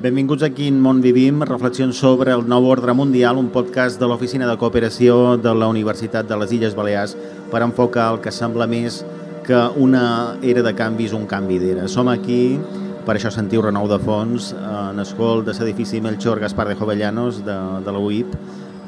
Benvinguts a Quin món vivim, reflexions sobre el nou ordre mundial, un podcast de l'Oficina de Cooperació de la Universitat de les Illes Balears per enfocar el que sembla més que una era de canvis, un canvi d'era. Som aquí, per això sentiu renou de fons, en escol de l'edifici Melchor Gaspar de Jovellanos de, de la UIP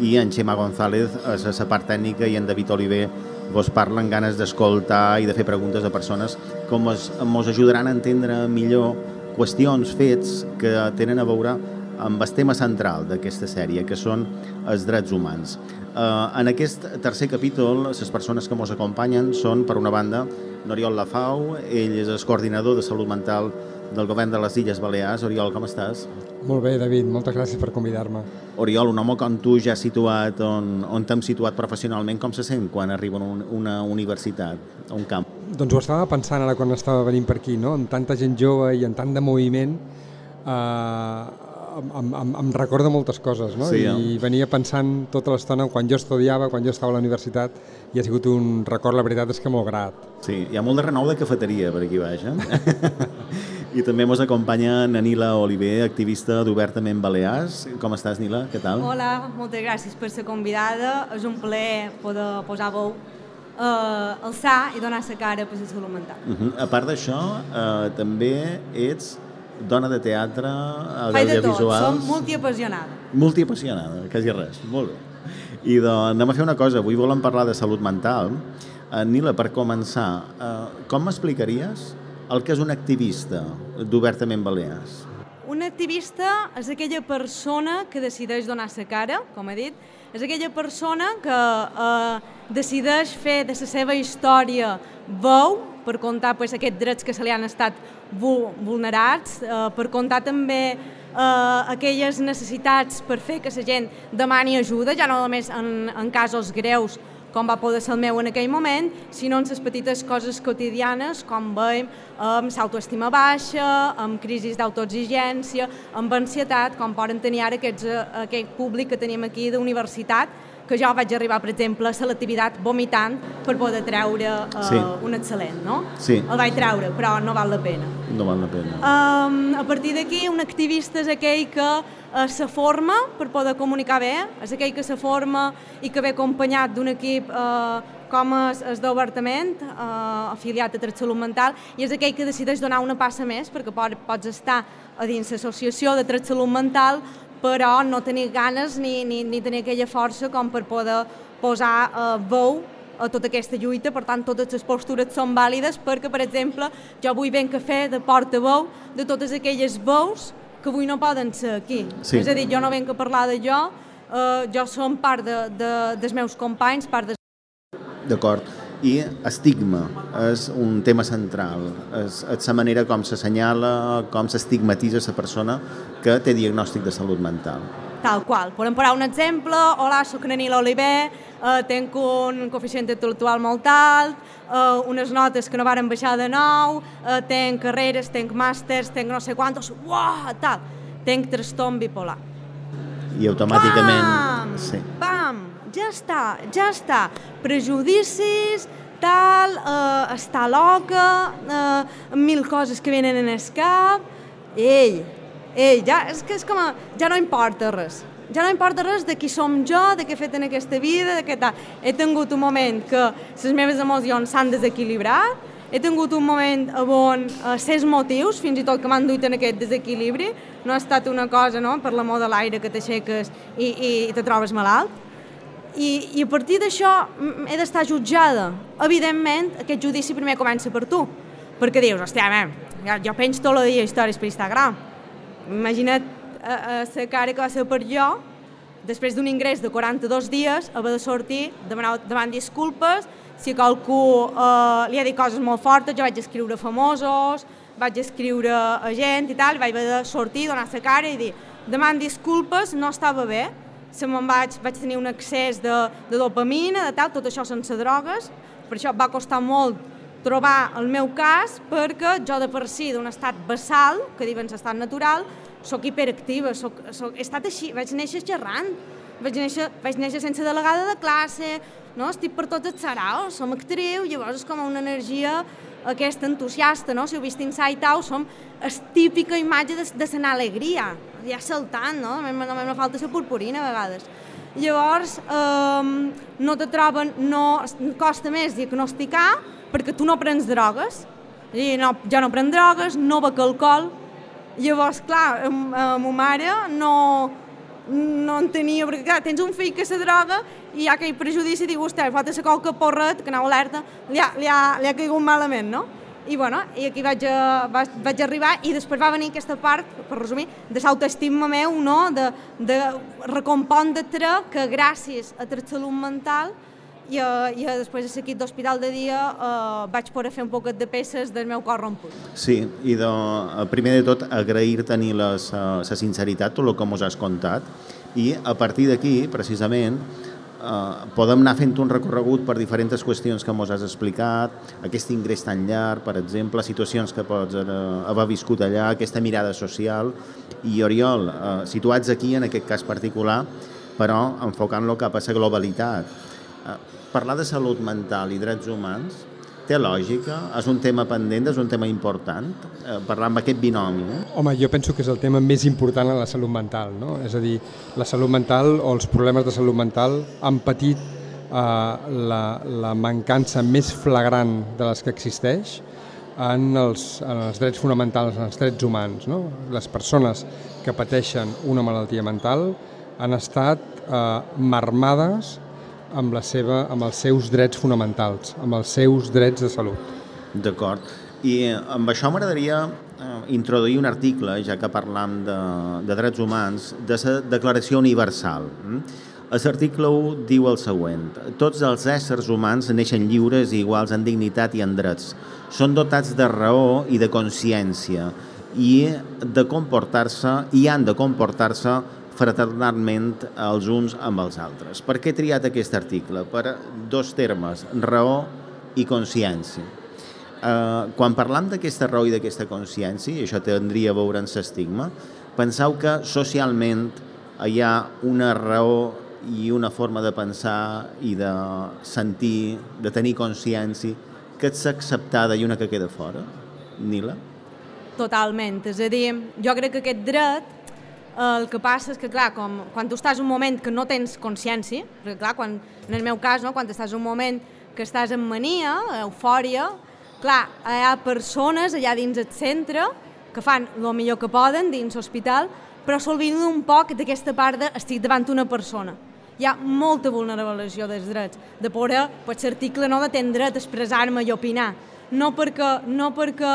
i en Xema González a la part tècnica i en David Oliver vos parlen ganes d'escoltar i de fer preguntes a persones com ens ajudaran a entendre millor qüestions, fets que tenen a veure amb el tema central d'aquesta sèrie, que són els drets humans. Uh, en aquest tercer capítol, les persones que ens acompanyen són, per una banda, Oriol Lafau, ell és el coordinador de salut mental del govern de les Illes Balears. Oriol, com estàs? Molt bé, David, moltes gràcies per convidar-me. Oriol, un home com tu ja situat on, on t'hem situat professionalment, com se sent quan arriba a una universitat, a un camp? Doncs ho estava pensant ara quan estava venint per aquí, no? amb tanta gent jove i en tant de moviment, eh, em, em, em recorda moltes coses, no? Sí, eh? I venia pensant tota l'estona quan jo estudiava, quan jo estava a la universitat, i ha sigut un record, la veritat és que molt grat. Sí, hi ha molt de renou de cafeteria per aquí baix, eh? I també ens acompanya Nanila Oliver, activista d'Obertament Balears. Com estàs, Nila? Què tal? Hola, moltes gràcies per ser convidada. És un plaer poder posar veu eh, alçar i donar la cara per la salut mental. Uh -huh. A part d'això, eh, també ets dona de teatre, Faig de tot, som multiapassionada. Multiapassionada, quasi res. Molt bé. I doncs anem a fer una cosa. Avui volem parlar de salut mental. Eh, Nila, per començar, eh, com m'explicaries el que és un activista d'Obertament Balears? Un activista és aquella persona que decideix donar la cara, com he dit, és aquella persona que eh, decideix fer de la seva història veu per contar pues, aquests drets que se li han estat vulnerats, eh, per contar també eh, aquelles necessitats per fer que la gent demani ajuda, ja no només en, en casos greus com va poder ser el meu en aquell moment, sinó en les petites coses quotidianes, com veiem amb l'autoestima baixa, amb crisis d'autoexigència, amb ansietat, com poden tenir ara aquests, eh, aquest públic que tenim aquí d'universitat, que jo vaig arribar, per exemple, a selectivitat vomitant per poder treure uh, sí. un excel·lent, no? Sí. El vaig treure, però no val la pena. No val la pena. Um, a partir d'aquí, un activista és aquell que uh, se forma per poder comunicar bé, és aquell que se forma i que ve acompanyat d'un equip uh, com és, és d'obertament, uh, afiliat a Tret Salut Mental, i és aquell que decideix donar una passa més, perquè pots estar a dins l'associació de Tret Salut Mental, però no tenir ganes ni, ni, ni tenir aquella força com per poder posar eh, veu a tota aquesta lluita, per tant totes les postures són vàlides perquè, per exemple, jo vull ben cafè de portaveu de totes aquelles veus que avui no poden ser aquí. Sí. És a dir, jo no venc a parlar de jo, eh, jo som part de, de, dels meus companys, part de... D'acord. I estigma és un tema central, és, és la manera com s'assenyala, com s'estigmatitza la persona que té diagnòstic de salut mental. Tal qual. Podem posar un exemple. Hola, sóc Nanila Oliver, eh, tenc un coeficient intel·lectual molt alt, eh, unes notes que no varen baixar de nou, eh, tenc carreres, tenc màsters, tenc no sé quantos, uah, tal. Tenc trastorn bipolar. I automàticament... Pam! Sí. Pam! Ja està, ja està. Prejudicis, tal, eh, està loca, eh, mil coses que venen en el cap. Ei, ei, ja, és que és com a, ja no importa res. Ja no importa res de qui som jo, de què he fet en aquesta vida, de què tal. He tingut un moment que les meves emocions s'han desequilibrat, he tingut un moment on eh, ses motius, fins i tot que m'han duit en aquest desequilibri, no ha estat una cosa, no?, per l'amor de l'aire que t'aixeques i, i, i te trobes malalt. I, i a partir d'això he d'estar jutjada. Evidentment, aquest judici primer comença per tu, perquè dius, hòstia, man, jo, jo penso tot el dia històries per Instagram. Imagina't la eh, cara que va ser per jo, després d'un ingrés de 42 dies, haver de sortir, demanar, demanar disculpes, si qualcú eh, li ha dit coses molt fortes, jo vaig escriure famosos, vaig escriure a gent i tal, vaig haver de sortir, donar la cara i dir, deman disculpes, no estava bé, se me'n vaig, vaig tenir un excés de, de dopamina, de tal, tot això sense drogues, per això va costar molt trobar el meu cas perquè jo de per si d'un estat basal, que diuen estat natural, sóc hiperactiva, soc, soc, he estat així, vaig néixer xerrant, vaig néixer, vaig néixer sense delegada de classe, no? estic per tots els saraos, som actriu, llavors és com una energia aquesta entusiasta, no? si heu vist Inside Out, som és típica imatge de, de alegria, ja saltant, no? A mi no falta ser purpurina a vegades. Llavors, eh, no te troben, no, costa més diagnosticar perquè tu no prens drogues. I no, jo no prenc drogues, no bec alcohol. Llavors, clar, a, a ma mare no, no en tenia, perquè clar, tens un fill que se droga i hi ha aquell prejudici, diu, vostè, pot ser qualque porret, que anava alerta, li ha, li, ha, li ha caigut malament, no? I, bueno, i aquí vaig, a, vaig, vaig arribar i després va venir aquesta part, per resumir, de l'autoestima meu, no? de, de recompondre que gràcies a la salut mental i, i després de l'equip d'hospital de dia eh, vaig poder fer un poquet de peces del meu cor romput. Sí, i de, primer de tot agrair-te la sinceritat, tot el que ens has contat, i a partir d'aquí, precisament, eh, podem anar fent un recorregut per diferents qüestions que ens has explicat, aquest ingrés tan llarg, per exemple, situacions que pots haver viscut allà, aquesta mirada social, i Oriol, eh, situats aquí, en aquest cas particular, però enfocant-lo cap a la globalitat. Eh, parlar de salut mental i drets humans té lògica? És un tema pendent, és un tema important? Eh, parlar amb aquest binomi. Eh? Home, jo penso que és el tema més important en la salut mental. No? És a dir, la salut mental o els problemes de salut mental han patit eh, la, la mancança més flagrant de les que existeix en els, en els drets fonamentals, en els drets humans. No? Les persones que pateixen una malaltia mental han estat eh, marmades amb, la seva, amb els seus drets fonamentals, amb els seus drets de salut. D'acord. I eh, amb això m'agradaria eh, introduir un article, ja que parlam de, de drets humans, de la Declaració Universal. L'article 1 diu el següent. Tots els éssers humans neixen lliures i iguals en dignitat i en drets. Són dotats de raó i de consciència i de comportar-se i han de comportar-se fraternalment els uns amb els altres. Per què he triat aquest article? Per dos termes, raó i consciència. Eh, quan parlam d'aquesta raó i d'aquesta consciència, i això tindria a veure amb l'estigma, penseu que socialment hi ha una raó i una forma de pensar i de sentir, de tenir consciència, que és acceptada i una que queda fora? Nila? Totalment. És a dir, jo crec que aquest dret el que passa és que, clar, com, quan tu estàs un moment que no tens consciència, perquè, clar, quan, en el meu cas, no, quan estàs un moment que estàs en mania, eufòria, clar, hi ha persones allà dins el centre que fan el millor que poden dins l'hospital, però s'olviden un poc d'aquesta part de estic davant una persona. Hi ha molta vulnerabilització dels drets, de poder, per l'article no de tenir dret a expressar-me i opinar, no perquè, no perquè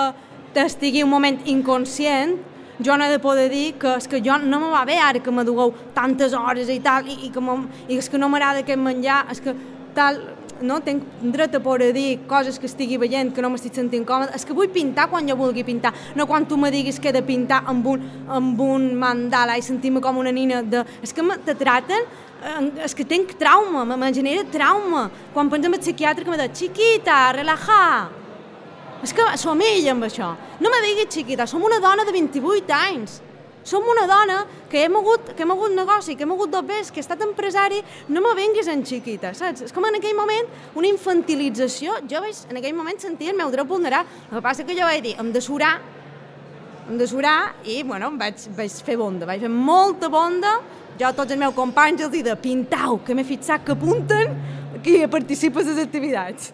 t'estigui un moment inconscient, jo no he de poder dir que és que jo no me va bé ara que me dugueu tantes hores i tal, i, i, que, i és que no m'agrada aquest menjar, és que tal, no? tenc dret a poder dir coses que estigui veient que no m'estic sentint còmode, és que vull pintar quan jo vulgui pintar, no quan tu me diguis que he de pintar amb un, amb un mandala i sentir-me com una nina de... És que te traten és que tenc trauma, me genera trauma. Quan pensem en psiquiatre que me diu, chiquita, relaja, és que som ell amb això. No me diguis xiquita, som una dona de 28 anys. Som una dona que hem hagut, que hem hagut negoci, que hem hagut dobbers, que he estat empresari, no me venguis en xiquita, saps? És com en aquell moment una infantilització. Jo vaig en aquell moment sentir el meu dret vulnerat. El que passa que jo vaig dir, hem de surar, hem de surar, i bueno, vaig, vaig fer bonda, vaig fer molta bonda. Jo a tots els meus companys els dic de pintau, que m'he fixat que apunten que participes a les activitats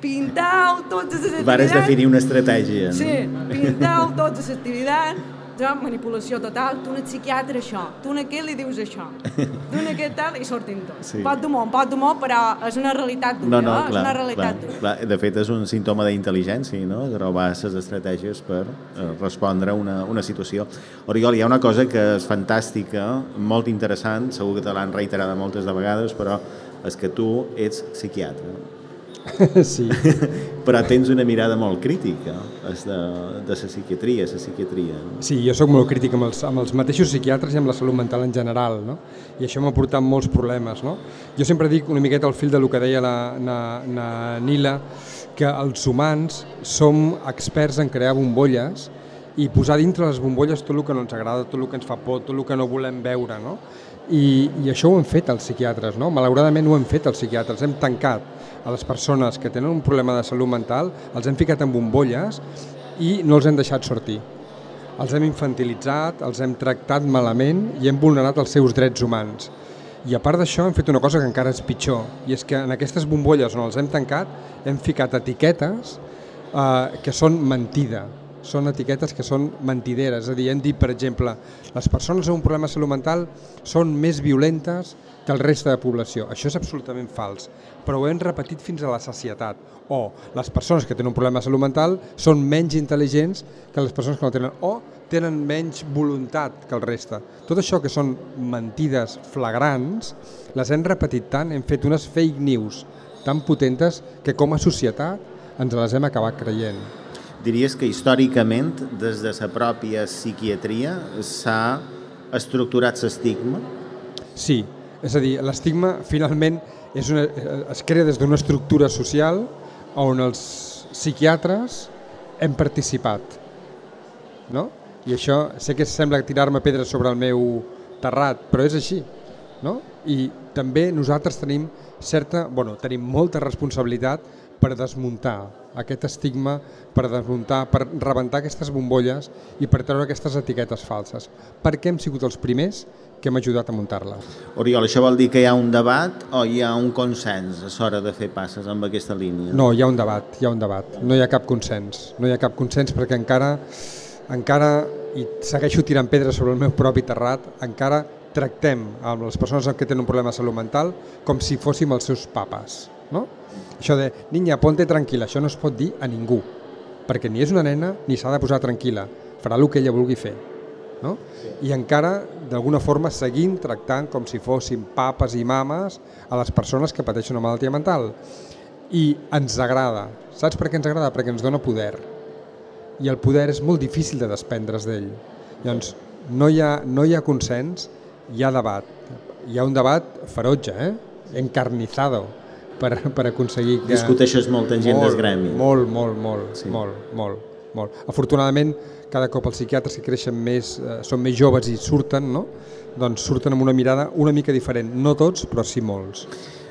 pintau totes les activitats... Vares definir una estratègia, no? Sí, pintau totes les activitats, manipulació total, tu ets psiquiatre això, tu a aquest li dius això, tu a aquest tal, i sortim tots. Sí. Pot d'humor, pot d'humor, però és una realitat dura, no, no, clar, és una realitat clar, clar. De fet, és un símptoma d'intel·ligència, no?, trobar les estratègies per eh, respondre a una, una situació. Oriol, hi ha una cosa que és fantàstica, molt interessant, segur que te l'han reiterat moltes de vegades, però és que tu ets psiquiatre. Sí. però tens una mirada molt crítica és de, de la psiquiatria, la psiquiatria. No? Sí, jo sóc molt crític amb els, amb els mateixos psiquiatres i amb la salut mental en general, no? i això m'ha portat molts problemes. No? Jo sempre dic una miqueta al fil de lo que deia la, la, la Nila, que els humans som experts en crear bombolles i posar dintre les bombolles tot el que no ens agrada, tot el que ens fa por, tot el que no volem veure. No? I, I això ho hem fet els psiquiatres, no? malauradament ho hem fet els psiquiatres, hem tancat a les persones que tenen un problema de salut mental, els hem ficat en bombolles i no els hem deixat sortir. Els hem infantilitzat, els hem tractat malament i hem vulnerat els seus drets humans. I a part d'això hem fet una cosa que encara és pitjor, i és que en aquestes bombolles on els hem tancat hem ficat etiquetes eh, que són mentida, són etiquetes que són mentideres, és a dir, hem dit, per exemple, les persones amb un problema de salut mental són més violentes que el reste de població. Això és absolutament fals, però ho hem repetit fins a la societat. O les persones que tenen un problema de salut mental són menys intel·ligents que les persones que no tenen, o tenen menys voluntat que el reste. Tot això que són mentides flagrants, les hem repetit tant, hem fet unes fake news tan potentes que com a societat ens les hem acabat creient. Diries que històricament, des de la pròpia psiquiatria, s'ha estructurat l'estigma? Sí, és a dir, l'estigma finalment és una, es crea des d'una estructura social on els psiquiatres hem participat. No? I això sé que sembla tirar-me pedres sobre el meu terrat, però és així. No? I també nosaltres tenim certa, bueno, tenim molta responsabilitat per desmuntar aquest estigma, per desmuntar, per rebentar aquestes bombolles i per treure aquestes etiquetes falses. Perquè hem sigut els primers que hem ajudat a muntar-la. Oriol, això vol dir que hi ha un debat o hi ha un consens a l'hora de fer passes amb aquesta línia? No, hi ha un debat, hi ha un debat. No hi ha cap consens. No hi ha cap consens perquè encara, encara i segueixo tirant pedres sobre el meu propi terrat, encara tractem amb les persones que tenen un problema de salut mental com si fóssim els seus papes. No? Això de, niña, ponte tranquil·la, això no es pot dir a ningú, perquè ni és una nena ni s'ha de posar tranquil·la, farà el que ella vulgui fer. No? I encara, d'alguna forma, seguim tractant com si fossin papes i mames a les persones que pateixen una malaltia mental. I ens agrada. Saps per què ens agrada? Perquè ens dona poder. I el poder és molt difícil de desprendre's d'ell. Llavors, no hi, ha, no hi ha consens, hi ha debat. Hi ha un debat ferotge, eh? encarnizado, per, per aconseguir que... Discuteixes molt en gent molt, del gremi. Molt, molt, molt, sí. molt, molt, molt. Afortunadament, cada cop els psiquiatres que creixen més, eh, són més joves i surten, no? doncs surten amb una mirada una mica diferent. No tots, però sí molts.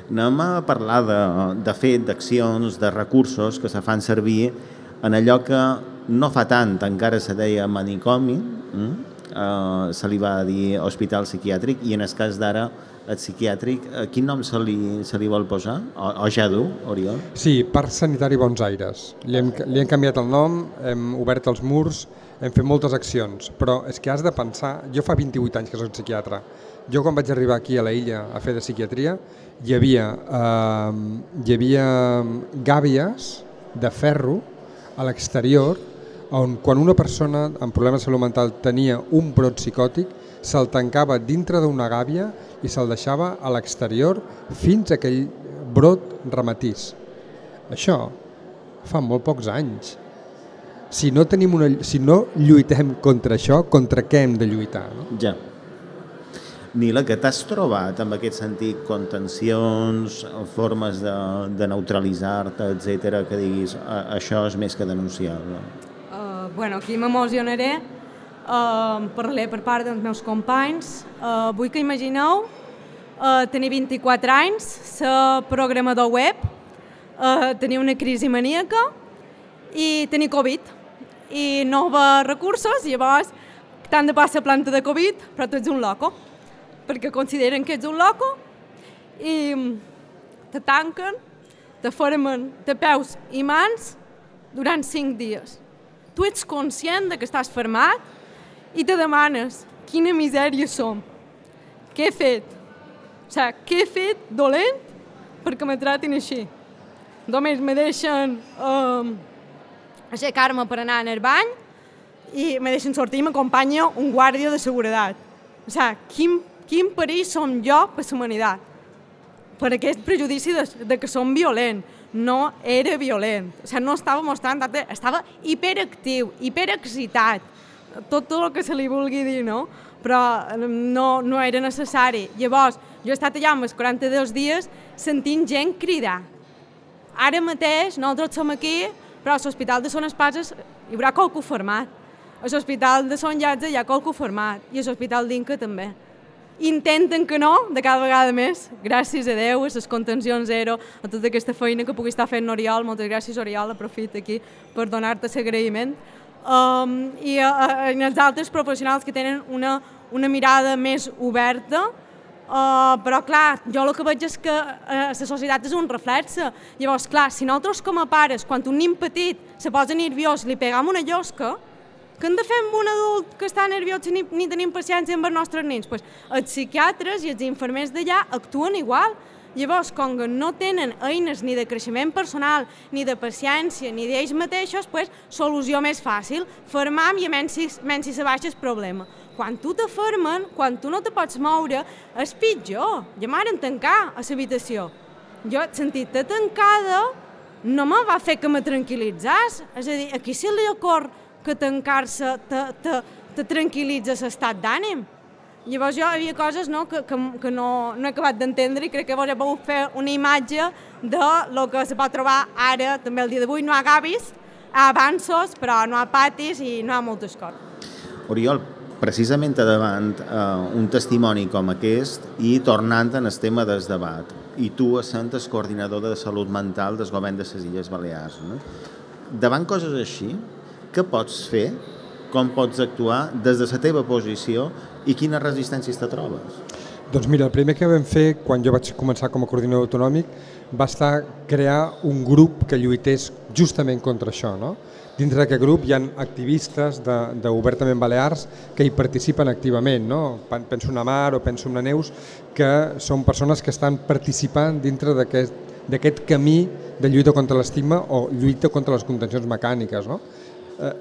Anem a parlar de, de fet, d'accions, de recursos que se fan servir en allò que no fa tant, encara se deia manicomi, mm? eh, se li va dir hospital psiquiàtric i en el cas d'ara psiquiàtric, eh, quin nom se li, se li vol posar? O, o ja du, Oriol? Sí, Parc Sanitari Bons Aires. Li hem, li hem canviat el nom, hem obert els murs, hem fet moltes accions, però és que has de pensar, jo fa 28 anys que soc psiquiatre, jo quan vaig arribar aquí a la illa a fer de psiquiatria, hi havia, eh, hi havia gàbies de ferro a l'exterior on quan una persona amb problemes de salut mental tenia un brot psicòtic, se'l tancava dintre d'una gàbia i se'l deixava a l'exterior fins a aquell brot rematís. Això fa molt pocs anys. Si no, tenim una, si no lluitem contra això, contra què hem de lluitar? No? Ja. Nila, que t'has trobat en aquest sentit contencions, formes de, de neutralitzar-te, etc que diguis això és més que denunciable? Uh, bueno, aquí m'emocionaré. Uh, parlaré per part dels meus companys. Uh, vull que imagineu uh, tenir 24 anys, ser programador web, uh, tenir una crisi maníaca i tenir Covid i no haver recursos, i llavors t'han de passar planta de Covid, però tu ets un loco, perquè consideren que ets un loco i te tanquen, te formen de peus i mans durant 5 dies. Tu ets conscient de que estàs fermat i te demanes quina misèria som, què he fet, o sigui, què he fet dolent perquè me tratin així? Només me deixen um, aixecar-me per anar al bany i me deixen sortir i m'acompanya un guàrdia de seguretat. O sigui, quin, quin perill som jo per la humanitat. per aquest prejudici de, de que som violent. No era violent, o sigui, no estava mostrant, estava hiperactiu, hiperexcitat, tot, tot el que se li vulgui dir, no? Però no, no era necessari. Llavors, jo he estat allà amb els 42 dies sentint gent cridar. Ara mateix, nosaltres som aquí, però a l'Hospital de Son Espases hi haurà qualcú format. A l'Hospital de Son Llatze hi ha qualcú format i a l'Hospital d'Inca també intenten que no, de cada vegada més, gràcies a Déu, a les contencions zero, a tota aquesta feina que pugui estar fent Oriol, moltes gràcies Oriol, aprofit aquí per donar-te l'agraïment, um, i a, a els altres professionals que tenen una, una mirada més oberta, Uh, però clar, jo el que veig és que uh, societat és un reflex. Llavors, clar, si nosaltres com a pares, quan un nin petit se posa nerviós i li pegam una llosca, què hem de fer amb un adult que està nerviós ni, ni tenim paciència amb els nostres nens? Pues, els psiquiatres i els infermers d'allà actuen igual. Llavors, com que no tenen eines ni de creixement personal, ni de paciència, ni d'ells mateixos, pues, solució més fàcil, fermam i menys si, menys se baixa el problema. Quan tu te fermen, quan tu no te pots moure, és pitjor. Ja m'han tancar a l'habitació. Jo, sentit-te tancada, no me va fer que me tranquil·litzàs. És a dir, aquí se li ocorre que tancar-se te, te, te tranquil·litza l'estat d'ànim. Llavors jo hi havia coses no, que, que, que no, no he acabat d'entendre i crec que vos he pogut fer una imatge de lo que se pot trobar ara, també el dia d'avui. No ha gavis, ha avanços, però no ha patis i no ha moltes coses. Oriol, precisament davant eh, un testimoni com aquest i tornant en el tema del debat, i tu essent el coordinador de salut mental del govern de les Illes Balears, no? davant coses així, què pots fer, com pots actuar des de la teva posició i quines resistències te trobes? Doncs mira, el primer que vam fer quan jo vaig començar com a coordinador autonòmic va estar crear un grup que lluités justament contra això. No? Dintre d'aquest grup hi ha activistes d'Obertament Balears que hi participen activament. No? Penso en Amar o penso en la Neus, que són persones que estan participant dintre d'aquest camí de lluita contra l'estigma o lluita contra les contencions mecàniques. No? Eh,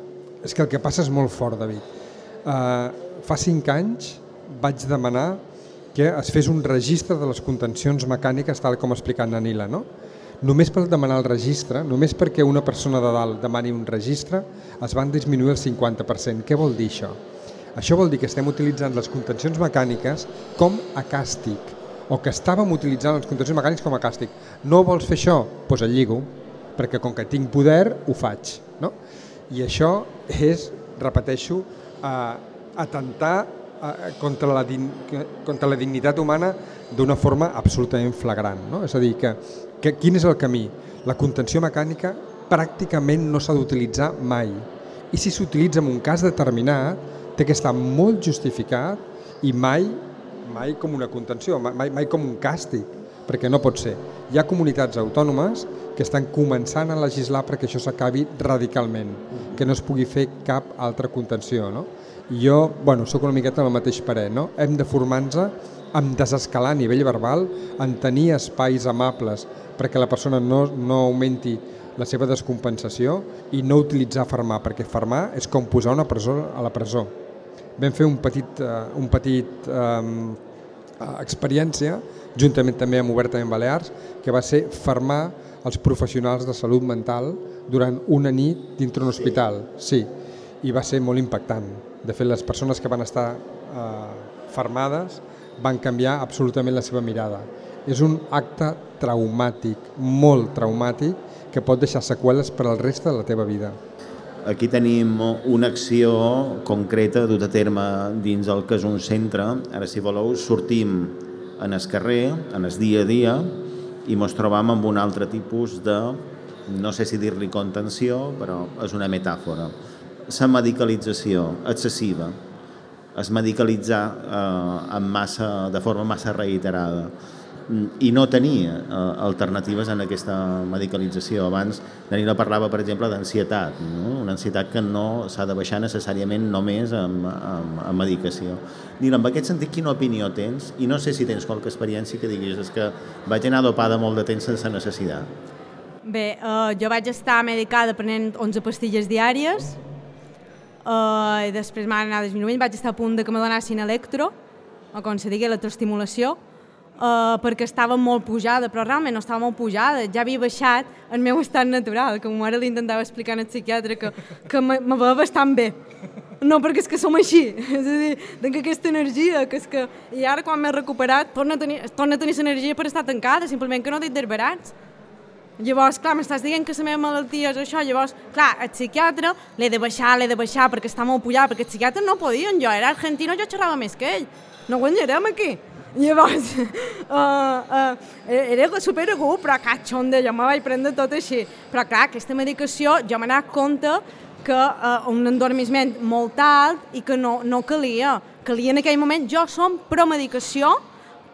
és que el que passa és molt fort, David. Eh, fa cinc anys vaig demanar que es fes un registre de les contencions mecàniques tal com ha explicat Nanila. No? Només per demanar el registre, només perquè una persona de dalt demani un registre, es van disminuir el 50%. Què vol dir això? Això vol dir que estem utilitzant les contencions mecàniques com a càstig, o que estàvem utilitzant les contencions mecàniques com a càstig. No vols fer això? Doncs pues el lligo, perquè com que tinc poder, ho faig. No? I això és, repeteixo, eh, atentar contra, la contra la dignitat humana d'una forma absolutament flagrant. No? És a dir, que, que quin és el camí? La contenció mecànica pràcticament no s'ha d'utilitzar mai. I si s'utilitza en un cas determinat, té que estar molt justificat i mai mai com una contenció, mai, mai com un càstig, perquè no pot ser. Hi ha comunitats autònomes que estan començant a legislar perquè això s'acabi radicalment, que no es pugui fer cap altra contenció. No? I jo, bueno, sóc una miqueta el mateix parer, no? hem de formar-nos en desescalar a nivell verbal, en tenir espais amables perquè la persona no, no augmenti la seva descompensació i no utilitzar farmar, perquè farmar és com posar una presó a la presó. Vam fer un petit, uh, un petit um, experiència, juntament també amb Obertament Balears, que va ser farmar els professionals de salut mental durant una nit dintre un hospital. Sí, i va ser molt impactant. De fet, les persones que van estar eh, fermades van canviar absolutament la seva mirada. És un acte traumàtic, molt traumàtic, que pot deixar seqüeles per al reste de la teva vida. Aquí tenim una acció concreta dut a terme dins el que és un centre. Ara, si voleu, sortim en el carrer, en el dia a dia, i ens trobam amb un altre tipus de, no sé si dir-li contenció, però és una metàfora. La medicalització excessiva, es medicalitzar eh, en massa, de forma massa reiterada i no tenia eh, alternatives en aquesta medicalització. Abans Danila parlava, per exemple, d'ansietat, no? una ansietat que no s'ha de baixar necessàriament només amb, amb, amb medicació. Nila, en aquest sentit, quina opinió tens? I no sé si tens qualque experiència que diguis és que vaig anar dopada molt de temps sense necessitat. Bé, uh, jo vaig estar medicada prenent 11 pastilles diàries uh, i després m'ha anat disminuint, vaig estar a punt de que me donessin electro, o com se digui, electroestimulació, uh, perquè estava molt pujada, però realment no estava molt pujada, ja havia baixat el meu estat natural, que ara li intentava explicar al psiquiatre que, que me va bastant bé. No, perquè és que som així, és a dir, tinc aquesta energia, que és que... I ara quan m'he recuperat, torna a tenir, torna a tenir l'energia per estar tancada, simplement que no tinc derberats. Llavors, clar, m'estàs dient que la meva malaltia és això, llavors, clar, el psiquiatre l'he de baixar, l'he de baixar perquè està molt pujat, perquè el psiquiatre no podien, jo era argentino, jo xerrava més que ell, no guanyarem aquí. Llavors, uh, uh, era super agut, però catxonda, jo me vaig prendre tot així. Però clar, aquesta medicació, jo m'he anat compte que uh, un endormiment molt alt i que no, no calia. Calia en aquell moment, jo som promedicació,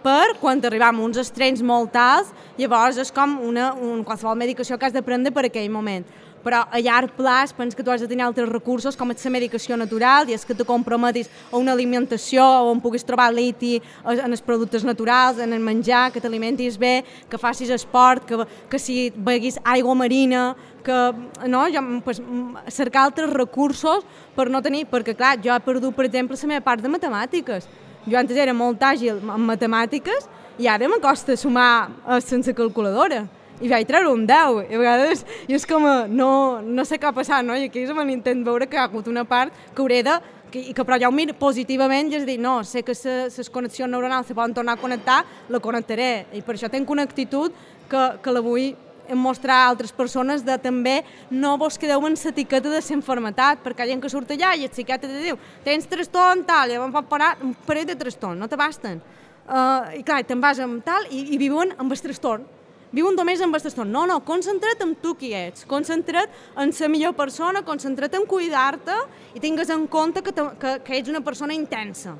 per quan arribam uns estrenys molt alts, llavors és com una, un, qualsevol medicació que has de prendre per aquell moment. Però a llarg plaç penso que tu has de tenir altres recursos com la medicació natural i és que te comprometis a una alimentació on puguis trobar liti en els productes naturals, en el menjar, que t'alimentis bé, que facis esport, que, que si beguis aigua marina, que no, jo, pues, cercar altres recursos per no tenir, perquè clar, jo he perdut, per exemple, la meva part de matemàtiques jo antes era molt àgil en matemàtiques i ara me costa sumar eh, sense calculadora. I vaig treure un 10. I a vegades i és com, no, no sé què ha passat, no? I aquí és on intent veure que ha hagut una part que hauré de que, que però ja ho miro positivament i és dir, no, sé que les connexions neuronals se poden tornar a connectar, la connectaré. I per això tinc una actitud que, que la vull mostrar a altres persones de també no vos quedeu en l'etiqueta de ser enfermetat, perquè hi ha gent que surt allà i el psiquiatre te diu tens trastorn, tal, i pot parar un parell de trastorn, no te basten. Uh, I clar, te'n vas amb tal i, i viuen amb el trastorn. Viuen només amb trastorn. No, no, concentra't en tu qui ets, concentra't en ser millor persona, concentra't en cuidar-te i tingues en compte que, te, que, que ets una persona intensa.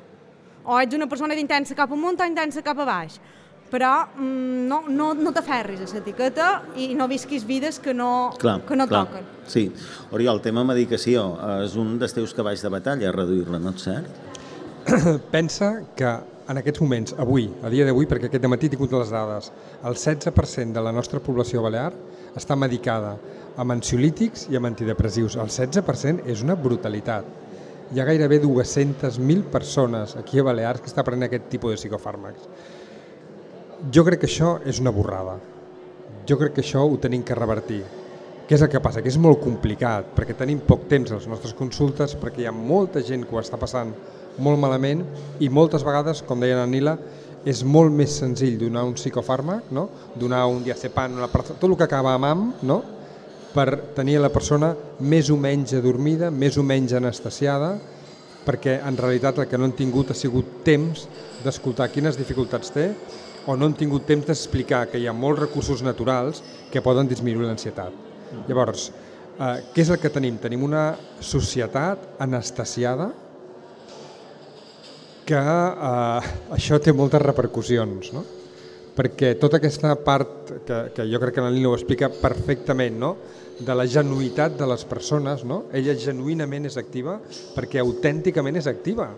O ets una persona intensa cap amunt o intensa cap a baix però mm, no, no, no t'aferris a l'etiqueta i no visquis vides que no, clar, que no clar. toquen. Sí. Oriol, el tema medicació és un dels teus cavalls de batalla, reduir-la, no és cert? Pensa que en aquests moments, avui, a dia d'avui, perquè aquest matí he tingut les dades, el 16% de la nostra població balear està medicada amb ansiolítics i amb antidepressius. El 16% és una brutalitat. Hi ha gairebé 200.000 persones aquí a Balears que està prenent aquest tipus de psicofàrmacs. Jo crec que això és una borrada. Jo crec que això ho tenim que revertir. Què és el que passa? Que és molt complicat, perquè tenim poc temps a les nostres consultes, perquè hi ha molta gent que ho està passant molt malament i moltes vegades, com deia la Nila, és molt més senzill donar un psicofàrmac, no? donar un diazepam, una tot el que acaba amb am, no? per tenir la persona més o menys adormida, més o menys anestesiada, perquè en realitat el que no han tingut ha sigut temps d'escoltar quines dificultats té o no hem tingut temps d'explicar que hi ha molts recursos naturals que poden disminuir l'ansietat. Llavors, eh, què és el que tenim? Tenim una societat anestesiada que eh, això té moltes repercussions, no? perquè tota aquesta part que, que jo crec que la Nina ho explica perfectament, no? de la genuïtat de les persones, no? ella genuïnament és activa perquè autènticament és activa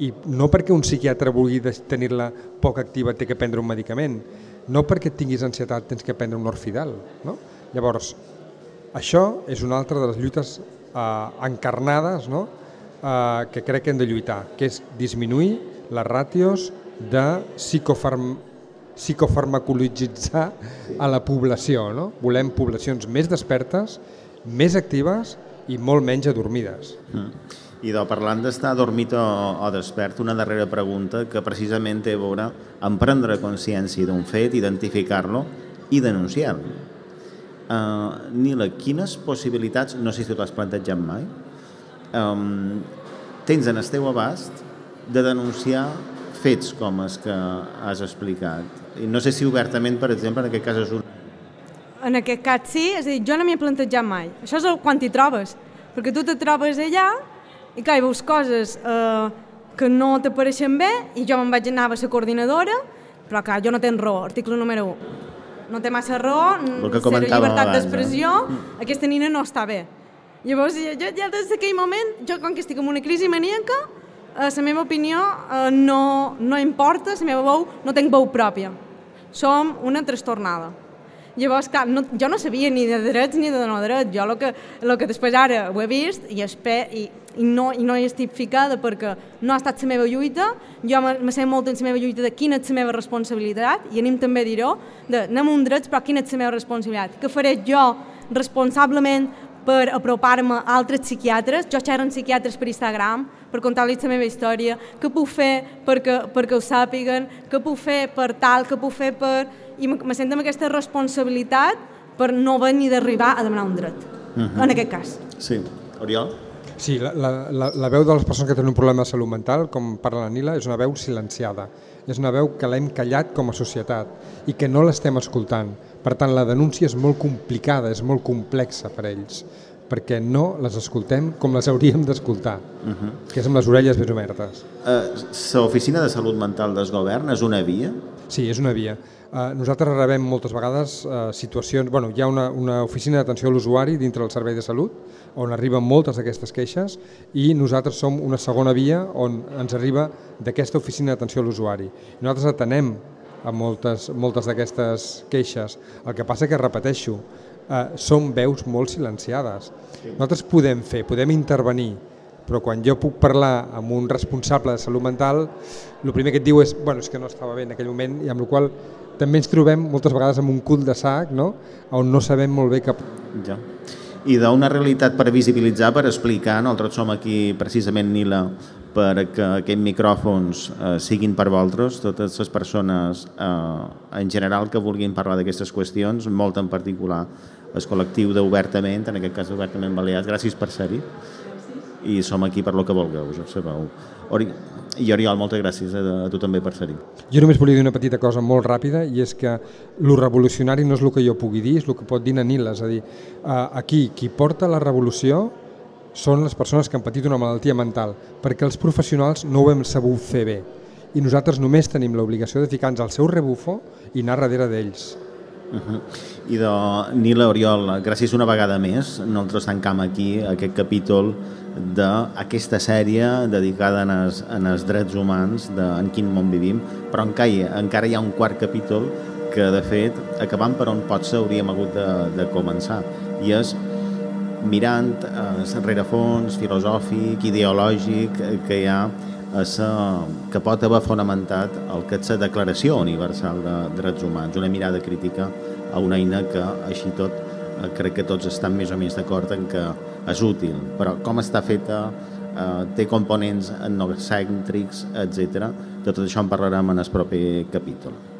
i no perquè un psiquiatre vulgui tenir-la poc activa té que prendre un medicament, no perquè tinguis ansietat tens que prendre un orfidal. No? Llavors, això és una altra de les lluites eh, encarnades no? Eh, que crec que hem de lluitar, que és disminuir les ràtios de psicofarm psicofarmacologitzar a la població. No? Volem poblacions més despertes, més actives i molt menys adormides. Mm. I de parlant d'estar dormit o, o despert, una darrera pregunta que precisament té a veure amb prendre consciència d'un fet, identificar-lo i denunciar-lo. Uh, Nila, quines possibilitats, no sé si tu t'has plantejat mai, um, tens en el teu abast de denunciar fets com els que has explicat? I no sé si obertament, per exemple, en aquest cas és un... En aquest cas sí, és a dir, jo no m'hi he plantejat mai. Això és el, quan t'hi trobes, perquè tu te trobes allà i clar, hi veus coses eh, que no t'apareixen bé i jo me'n vaig anar a la coordinadora, però clar, jo no tenc raó, article número 1. No té massa raó, zero llibertat d'expressió, eh? aquesta nina no està bé. Llavors, jo, ja des d'aquell moment, jo com que estic en una crisi maníaca, eh, la meva opinió eh, no, no importa, la meva veu, no tinc veu pròpia. Som una trastornada. Llavors, clar, no, jo no sabia ni de drets ni de no drets. Jo el que, lo que després ara ho he vist i, espe, i, i, no, i no hi estic ficada perquè no ha estat la meva lluita, jo me sé molt en la meva lluita de quina és la meva responsabilitat i anem també a dir-ho, de anem un drets però quina és la meva responsabilitat. Què faré jo responsablement per apropar-me a altres psiquiatres, jo xerro psiquiatres per Instagram, per contar-los la meva història, què puc fer perquè, perquè ho sàpiguen, què puc fer per tal, què puc fer per... I me sento amb aquesta responsabilitat per no venir d'arribar a demanar un dret, uh -huh. en aquest cas. Sí. Oriol? Sí, la, la, la veu de les persones que tenen un problema de salut mental, com parla la Nila, és una veu silenciada. És una veu que l'hem callat com a societat i que no l'estem escoltant. Per tant, la denúncia és molt complicada, és molt complexa per ells perquè no les escoltem com les hauríem d'escoltar, uh -huh. que és amb les orelles ben obertes. L'oficina uh, de salut mental del govern és una via? Sí, és una via. Uh, nosaltres rebem moltes vegades uh, situacions... Bueno, hi ha una, una oficina d'atenció a l'usuari dintre del servei de salut on arriben moltes d'aquestes queixes i nosaltres som una segona via on ens arriba d'aquesta oficina d'atenció a l'usuari. Nosaltres atenem a moltes, moltes d'aquestes queixes. El que passa que, repeteixo, eh, són veus molt silenciades. Nosaltres podem fer, podem intervenir, però quan jo puc parlar amb un responsable de salut mental, el primer que et diu és bueno, és que no estava bé en aquell moment i amb la qual també ens trobem moltes vegades amb un cul de sac no? on no sabem molt bé cap... Ja. I d'una realitat per visibilitzar, per explicar, nosaltres som aquí precisament Nila perquè aquests micròfons eh, siguin per vosaltres, totes les persones eh, en general que vulguin parlar d'aquestes qüestions, molt en particular el col·lectiu d'Obertament, en aquest cas Obertament Balears, gràcies per ser-hi i som aquí per lo que vulgueu, ja ho sabeu. Ori I Oriol, moltes gràcies a, a tu també per ser-hi. Jo només volia dir una petita cosa molt ràpida i és que lo revolucionari no és el que jo pugui dir, és el que pot dir Nanila, és a dir, aquí qui porta la revolució són les persones que han patit una malaltia mental, perquè els professionals no ho hem sabut fer bé i nosaltres només tenim l'obligació de ficar-nos al seu rebufo i anar darrere d'ells. Uh -huh. I de Nila Oriol, gràcies una vegada més, nosaltres tancam aquí aquest capítol d'aquesta sèrie dedicada en els, en els drets humans de en quin món vivim, però encara, encara hi ha un quart capítol que de fet, acabant per on potser hauríem hagut de, de començar, i és mirant eh, rerefons filosòfic, ideològic que hi ha a sa, que pot haver fonamentat el que és la Declaració Universal de Drets Humans, una mirada crítica a una eina que, així tot, eh, crec que tots estan més o menys d'acord en que és útil, però com està feta, eh, té components etnocèntrics, etc. De tot això en parlarem en el proper capítol.